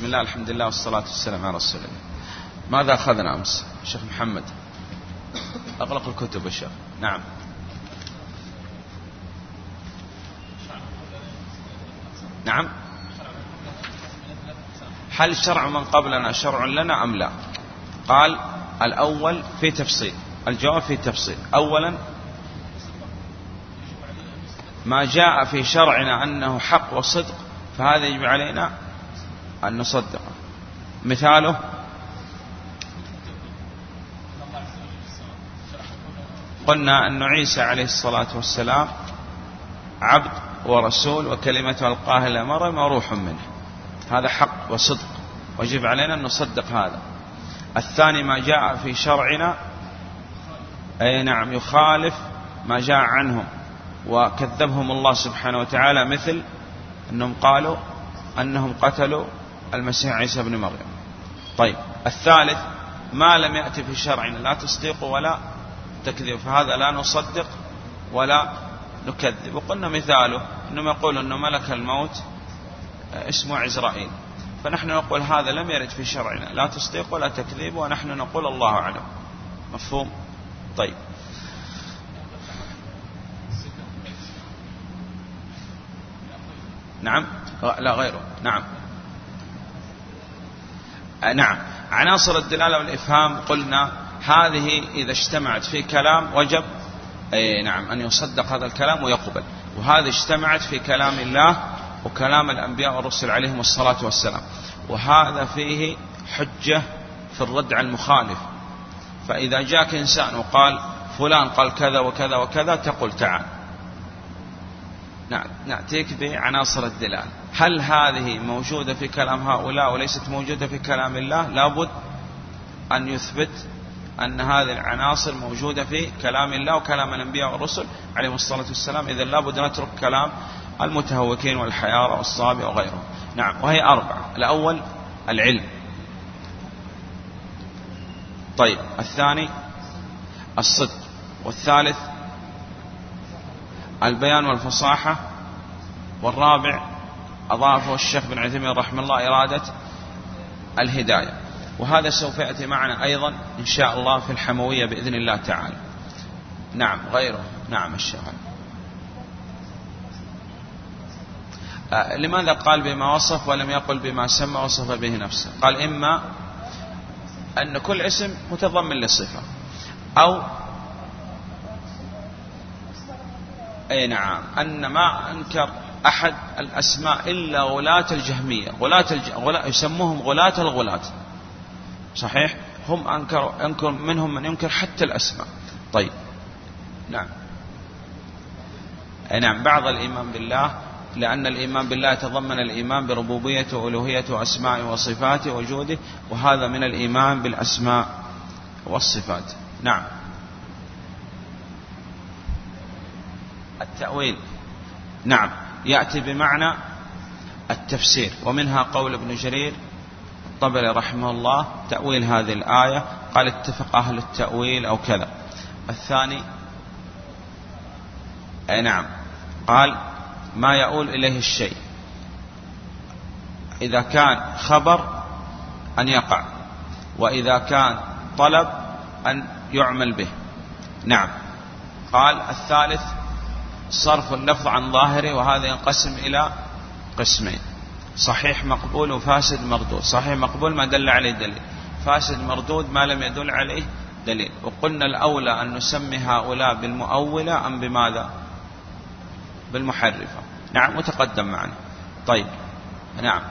بسم الله الحمد لله والصلاة والسلام على رسول الله. ماذا أخذنا أمس؟ شيخ محمد. أغلق الكتب يا شيخ. نعم. نعم. هل شرع من قبلنا شرع لنا أم لا؟ قال الأول في تفصيل. الجواب في تفصيل. أولا ما جاء في شرعنا أنه حق وصدق فهذا يجب علينا أن نصدقه مثاله؟ قلنا أن عيسى عليه الصلاة والسلام عبد ورسول وكلمة ألقاها إلى مريم وروح منه. هذا حق وصدق. ويجب علينا أن نصدق هذا. الثاني ما جاء في شرعنا أي نعم يخالف ما جاء عنهم. وكذبهم الله سبحانه وتعالى مثل أنهم قالوا أنهم قتلوا المسيح عيسى بن مريم. طيب الثالث ما لم يأتي في شرعنا لا تصديق ولا تكذيب. فهذا لا نصدق ولا نكذب. وقلنا مثاله أنهم يقول أنه ملك الموت اسمه عزرائيل. فنحن نقول هذا لم يرد في شرعنا لا تصديق ولا تكذيب ونحن نقول الله أعلم. مفهوم؟ طيب. نعم؟ لا غيره. نعم. نعم. عناصر الدلالة والإفهام قلنا هذه إذا اجتمعت في كلام وجب أي نعم أن يصدق هذا الكلام ويقبل. وهذه اجتمعت في كلام الله وكلام الأنبياء والرسل عليهم الصلاة والسلام. وهذا فيه حجة في الرد على المخالف. فإذا جاك إنسان وقال فلان قال كذا وكذا وكذا تقول تعال. نأتيك بعناصر الدلالة. هل هذه موجودة في كلام هؤلاء وليست موجودة في كلام الله؟ لابد أن يثبت أن هذه العناصر موجودة في كلام الله وكلام الأنبياء والرسل عليهم الصلاة والسلام. إذا لابد نترك كلام المتهوكين والحيارى والصابئ وغيرهم. نعم وهي أربعة. الأول العلم. طيب الثاني الصدق. والثالث البيان والفصاحة. والرابع أضافه الشيخ بن عثيمين رحمه الله إرادة الهداية. وهذا سوف يأتي معنا أيضا إن شاء الله في الحموية بإذن الله تعالى. نعم غيره. نعم الشيخ. آه، لماذا قال بما وصف ولم يقل بما سمى وصف به نفسه؟ قال إما أن كل اسم متضمن لصفة أو أي نعم أن ما أنكر أحد الأسماء إلا غلاة الجهمية. غلاة الج... غلا... يسموهم غلاة الغلاة. صحيح؟ هم أنكر أنكر منهم من ينكر حتى الأسماء. طيب. نعم. نعم بعض الإيمان بالله لأن الإيمان بالله يتضمن الإيمان بربوبيته وألوهيته وأسمائه وصفاته وجوده وهذا من الإيمان بالأسماء والصفات. نعم. التأويل. نعم. يأتي بمعنى التفسير ومنها قول ابن جرير الطبري رحمه الله تأويل هذه الآية قال اتفق أهل التأويل أو كذا. الثاني أي نعم قال ما يؤول إليه الشيء إذا كان خبر أن يقع وإذا كان طلب أن يعمل به. نعم قال الثالث صرف اللفظ عن ظاهره وهذا ينقسم إلى قسمين. صحيح مقبول وفاسد مردود. صحيح مقبول ما دل عليه دليل. فاسد مردود ما لم يدل عليه دليل. وقلنا الأولى أن نسمي هؤلاء بالمؤولة أم بماذا؟ بالمحرفة. نعم متقدم معنا. طيب نعم.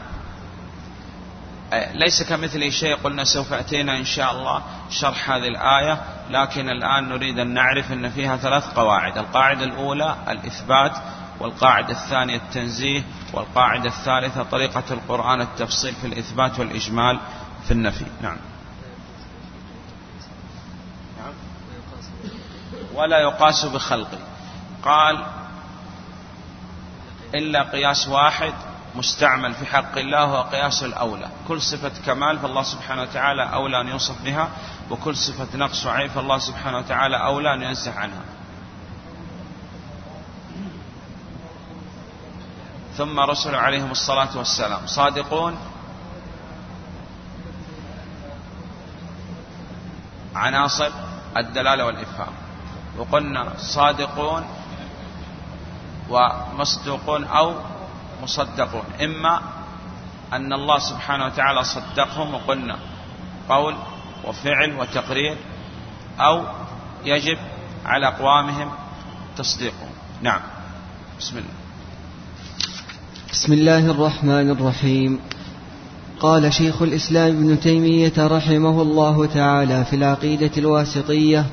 ليس كمثله شيء. قلنا سوف أتينا إن شاء الله شرح هذه الآية لكن الآن نريد أن نعرف أن فيها ثلاث قواعد. القاعدة الأولى الإثبات والقاعدة الثانية التنزيه والقاعدة الثالثة طريقة القرآن التفصيل في الإثبات والإجمال في النفي. نعم. ولا يقاس بخلقه قال إلا قياس واحد مستعمل في حق الله هو قياس الأولى. كل صفة كمال فالله سبحانه وتعالى أولى أن يوصف بها وكل صفة نقص وعيب فالله سبحانه وتعالى أولى أن ينزه عنها. ثم رسل عليهم الصلاة والسلام. صادقون؟ عناصر الدلالة والإفهام. وقلنا صادقون ومصدوقون أو مصدقون إما أن الله سبحانه وتعالى صدقهم وقلنا قول وفعل وتقرير أو يجب على أقوامهم تصديقهم. نعم. بسم الله. بسم الله الرحمن الرحيم. قال شيخ الإسلام ابن تيمية رحمه الله تعالى في العقيدة الواسطية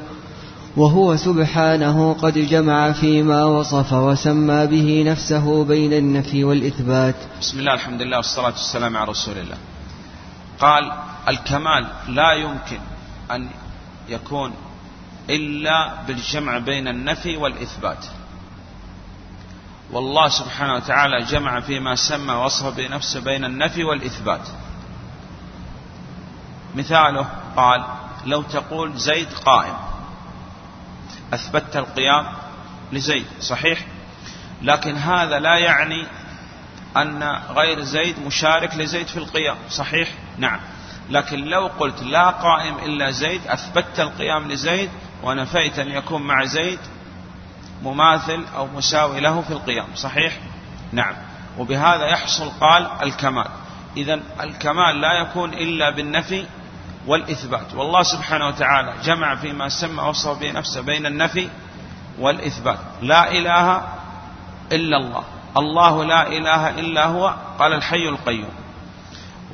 وهو سبحانه قد جمع فيما وصف وسمى به نفسه بين النفي والإثبات. بسم الله الحمد لله والصلاة والسلام على رسول الله. قال الكمال لا يمكن أن يكون إلا بالجمع بين النفي والإثبات. والله سبحانه وتعالى جمع فيما سمى وصف بنفسه بين النفي والإثبات. مثاله قال لو تقول زيد قائم. أثبتت القيام لزيد صحيح؟ لكن هذا لا يعني أن غير زيد مشارك لزيد في القيام صحيح؟ نعم. لكن لو قلت لا قائم إلا زيد أثبتت القيام لزيد ونفيت أن يكون مع زيد مماثل أو مساوي له في القيام صحيح؟ نعم. وبهذا يحصل قال الكمال. إذا الكمال لا يكون إلا بالنفي والإثبات. والله سبحانه وتعالى جمع فيما سمى وصف به نفسه بين النفي والإثبات. لا إله إلا الله. الله لا إله إلا هو قال الحي القيوم.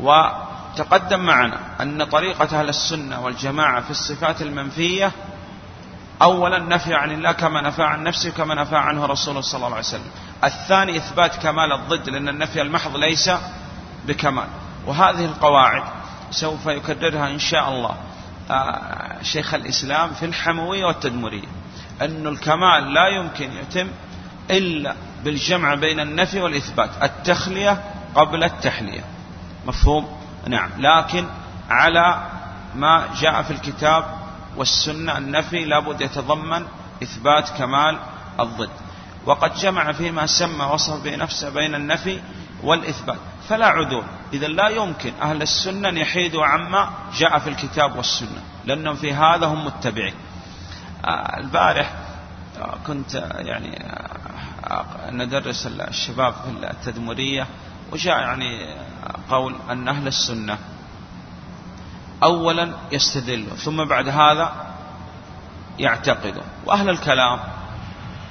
وتقدم معنا أن طريقة أهل السنة والجماعة في الصفات المنفية أولا نفي عن الله كما نفى عن نفسه كما نفى عنه رسوله صلى الله عليه وسلم. الثاني إثبات كمال الضد لأن النفي المحض ليس بكمال. وهذه القواعد سوف يكررها إن شاء الله. آه، شيخ الإسلام في الحموية والتدمرية. أن الكمال لا يمكن يتم إلا بالجمع بين النفي والإثبات التخلية قبل التحلية. مفهوم؟ نعم. لكن على ما جاء في الكتاب والسنة النفي لابد يتضمن إثبات كمال الضد. وقد جمع فيما سمى وصف بنفسه بين النفي والإثبات. فلا عذور إذا لا يمكن أهل السنة أن يحيدوا عما جاء في الكتاب والسنة لأنهم في هذا هم متبعين. آه، البارح آه، كنت يعني آه، ندرس الشباب في التدمرية وجاء يعني قول أن أهل السنة أولا يستدلوا ثم بعد هذا يعتقدوا. وأهل الكلام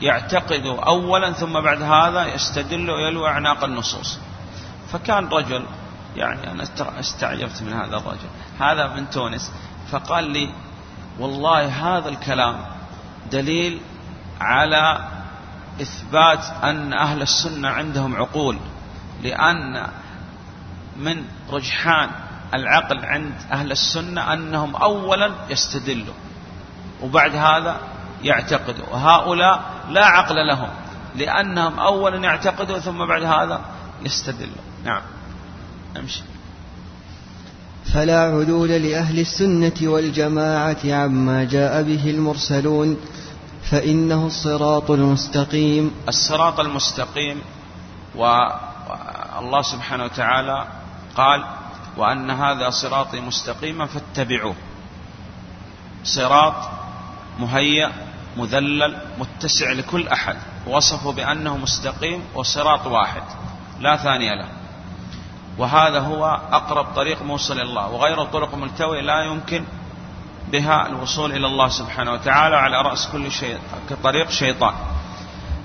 يعتقدوا أولا ثم بعد هذا يستدل ويلوى أعناق النصوص. فكان رجل يعني أنا استعجبت من هذا الرجل. هذا من تونس. فقال لي والله هذا الكلام دليل على إثبات أن أهل السنة عندهم عقول لأن من رجحان العقل عند أهل السنة أنهم أولا يستدلوا وبعد هذا يعتقدوا. وهؤلاء لا عقل لهم لأنهم أولا يعتقدوا ثم بعد هذا يستدلوا نعم. نمشي فلا عدول لأهل السنة والجماعة عما جاء به المرسلون فإنه الصراط المستقيم. الصراط المستقيم والله سبحانه وتعالى قال وأن هذا صراطي مستقيما فاتبعوه. صراط مهيأ مذلل متسع لكل أحد. وصفه بأنه مستقيم وصراط واحد. لا ثاني له. وهذا هو أقرب طريق موصل إلى الله. وغير الطرق الملتوية لا يمكن بها الوصول إلى الله سبحانه وتعالى على رأس كل شيء كطريق شيطان.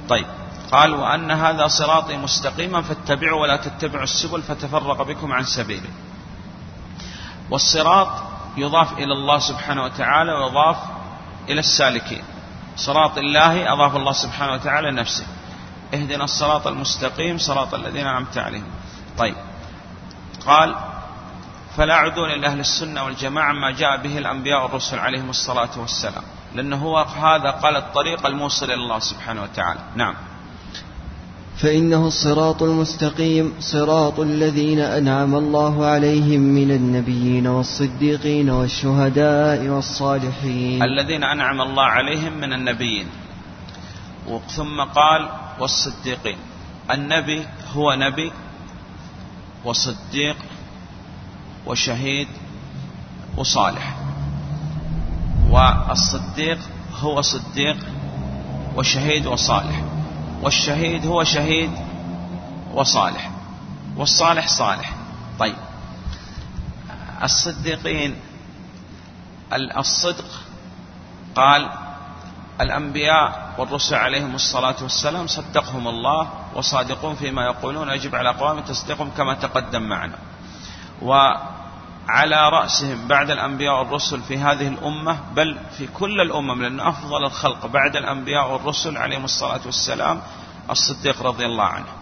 طيب. قال وأن هذا صراطي مستقيما فاتبعوا ولا تتبعوا السبل فتفرق بكم عن سبيله. والصراط يضاف إلى الله سبحانه وتعالى ويضاف إلى السالكين. صراط الله أضاف الله سبحانه وتعالى نفسه اهدنا الصراط المستقيم صراط الذين أنعمت عليهم. طيب. قال فلا عدول إلى أهل السنة والجماعة ما جاء به الأنبياء والرسل عليهم الصلاة والسلام لأنه هو هذا قال الطريق الموصل إلى الله سبحانه وتعالى. نعم. فإنه الصراط المستقيم صراط الذين أنعم الله عليهم من النبيين والصديقين والشهداء والصالحين. الذين أنعم الله عليهم من النبيين. ثم قال والصديقين. النبي هو نبي وصديق وشهيد وصالح. والصديق هو صديق وشهيد وصالح. والشهيد هو شهيد وصالح. والصالح صالح. طيب. الصديقين الصدق قال الأنبياء والرسل عليهم الصلاة والسلام صدقهم الله وصادقون فيما يقولون يجب على قوام تصديقهم كما تقدم معنا. وعلى رأسهم بعد الأنبياء والرسل في هذه الأمة بل في كل الأمم لأن أفضل الخلق بعد الأنبياء والرسل عليهم الصلاة والسلام الصديق رضي الله عنه.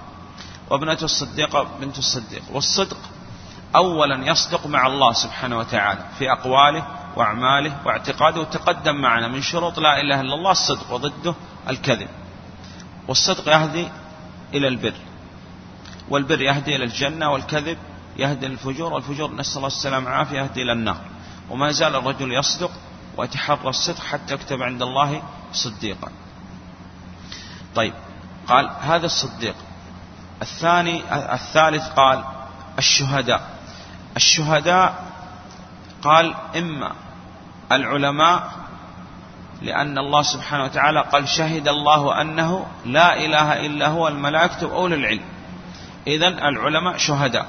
وابنة الصديقة بنت الصديق. والصدق أولا يصدق مع الله سبحانه وتعالى في أقواله وأعماله واعتقاده وتقدم معنا من شروط لا إله إلا الله الصدق وضده الكذب. والصدق يهدي إلى البر والبر يهدي إلى الجنة والكذب يهدي للفجور والفجور نسأل الله السلامة والعافية يهدي إلى النار. وما زال الرجل يصدق ويتحرى الصدق حتى يكتب عند الله صديقا. طيب قال هذا الصديق. الثاني الثالث قال الشهداء. الشهداء قال إما العلماء لأن الله سبحانه وتعالى قال شهد الله أنه لا إله إلا هو الملائكة وأولي العلم. إذا العلماء شهداء.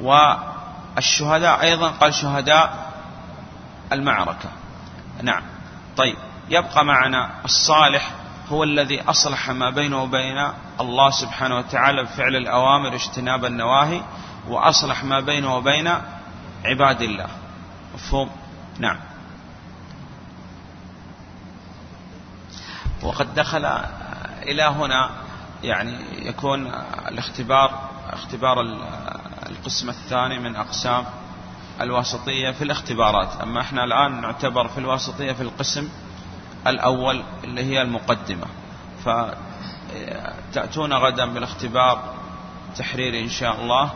والشهداء أيضا قال شهداء المعركة. نعم. طيب. يبقى معنا الصالح هو الذي أصلح ما بينه وبين الله سبحانه وتعالى بفعل الأوامر واجتناب النواهي وأصلح ما بينه وبين عباد الله. مفهوم؟ نعم. وقد دخل إلى هنا يعني يكون الاختبار اختبار القسم الثاني من أقسام الواسطية في الاختبارات. أما إحنا الآن نعتبر في الواسطية في القسم الأول اللي هي المقدمة. فتأتون غدا بالاختبار تحريري إن شاء الله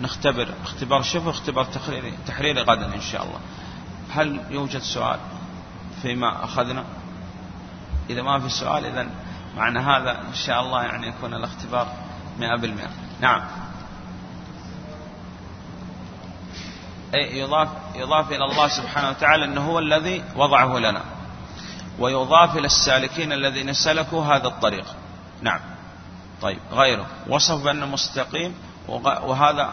ونختبر اختبار شوف اختبار تحريري تحريري غدا إن شاء الله. هل يوجد سؤال فيما أخذنا؟ إذا ما في سؤال إذا معنى هذا إن شاء الله يعني يكون الاختبار مئة بالمئة. نعم. أي يضاف, يضاف إلى الله سبحانه وتعالى أنه هو الذي وضعه لنا. ويضاف إلى السالكين الذين سلكوا هذا الطريق. نعم. طيب غيره. وصف بأنه مستقيم وهذا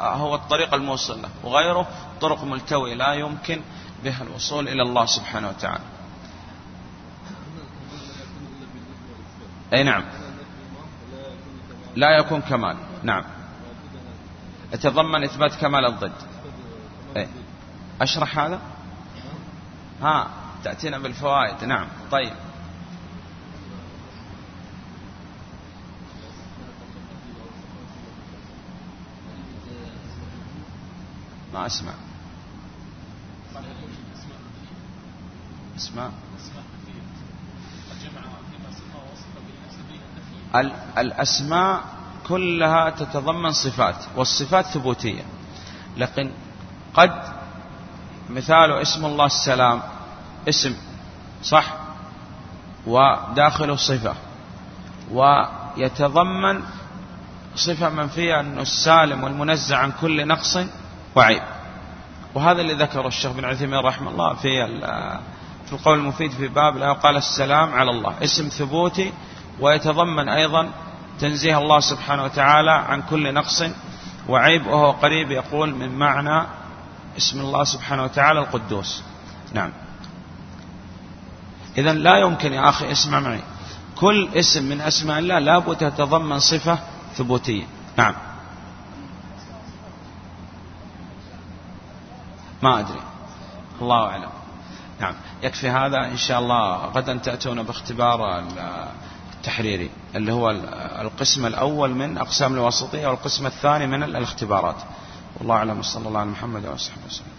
هو الطريق الموصل له. وغيره طرق ملتوية لا يمكن بها الوصول إلى الله سبحانه وتعالى. أي نعم. لا يكون كمال. نعم. يتضمن إثبات كمال الضد. إيه؟ أشرح هذا؟ ها تأتينا بالفوائد. نعم. طيب. ما أسمع أسماء. الأسماء كلها تتضمن صفات والصفات ثبوتية. لكن قد مثال اسم الله السلام اسم صح؟ وداخله صفة. ويتضمن صفة منفية أنه السالم والمنزع عن كل نقص وعيب. وهذا اللي ذكره الشيخ بن عثيمين رحمه الله في في القول المفيد في باب لا قال السلام على الله اسم ثبوتي ويتضمن أيضا تنزيه الله سبحانه وتعالى عن كل نقص وعيب وهو قريب يقول من معنى اسم الله سبحانه وتعالى القدوس. نعم. إذا لا يمكن يا أخي اسمع معي. كل اسم من أسماء الله لابد يتضمن صفة ثبوتية. نعم. ما أدري. الله أعلم. نعم. يكفي هذا إن شاء الله. غدا تأتون باختبار التحريري اللي هو القسم الأول من أقسام الوسطية والقسم الثاني من الاختبارات. والله أعلم. صلى الله على محمد وصحبه وسلم.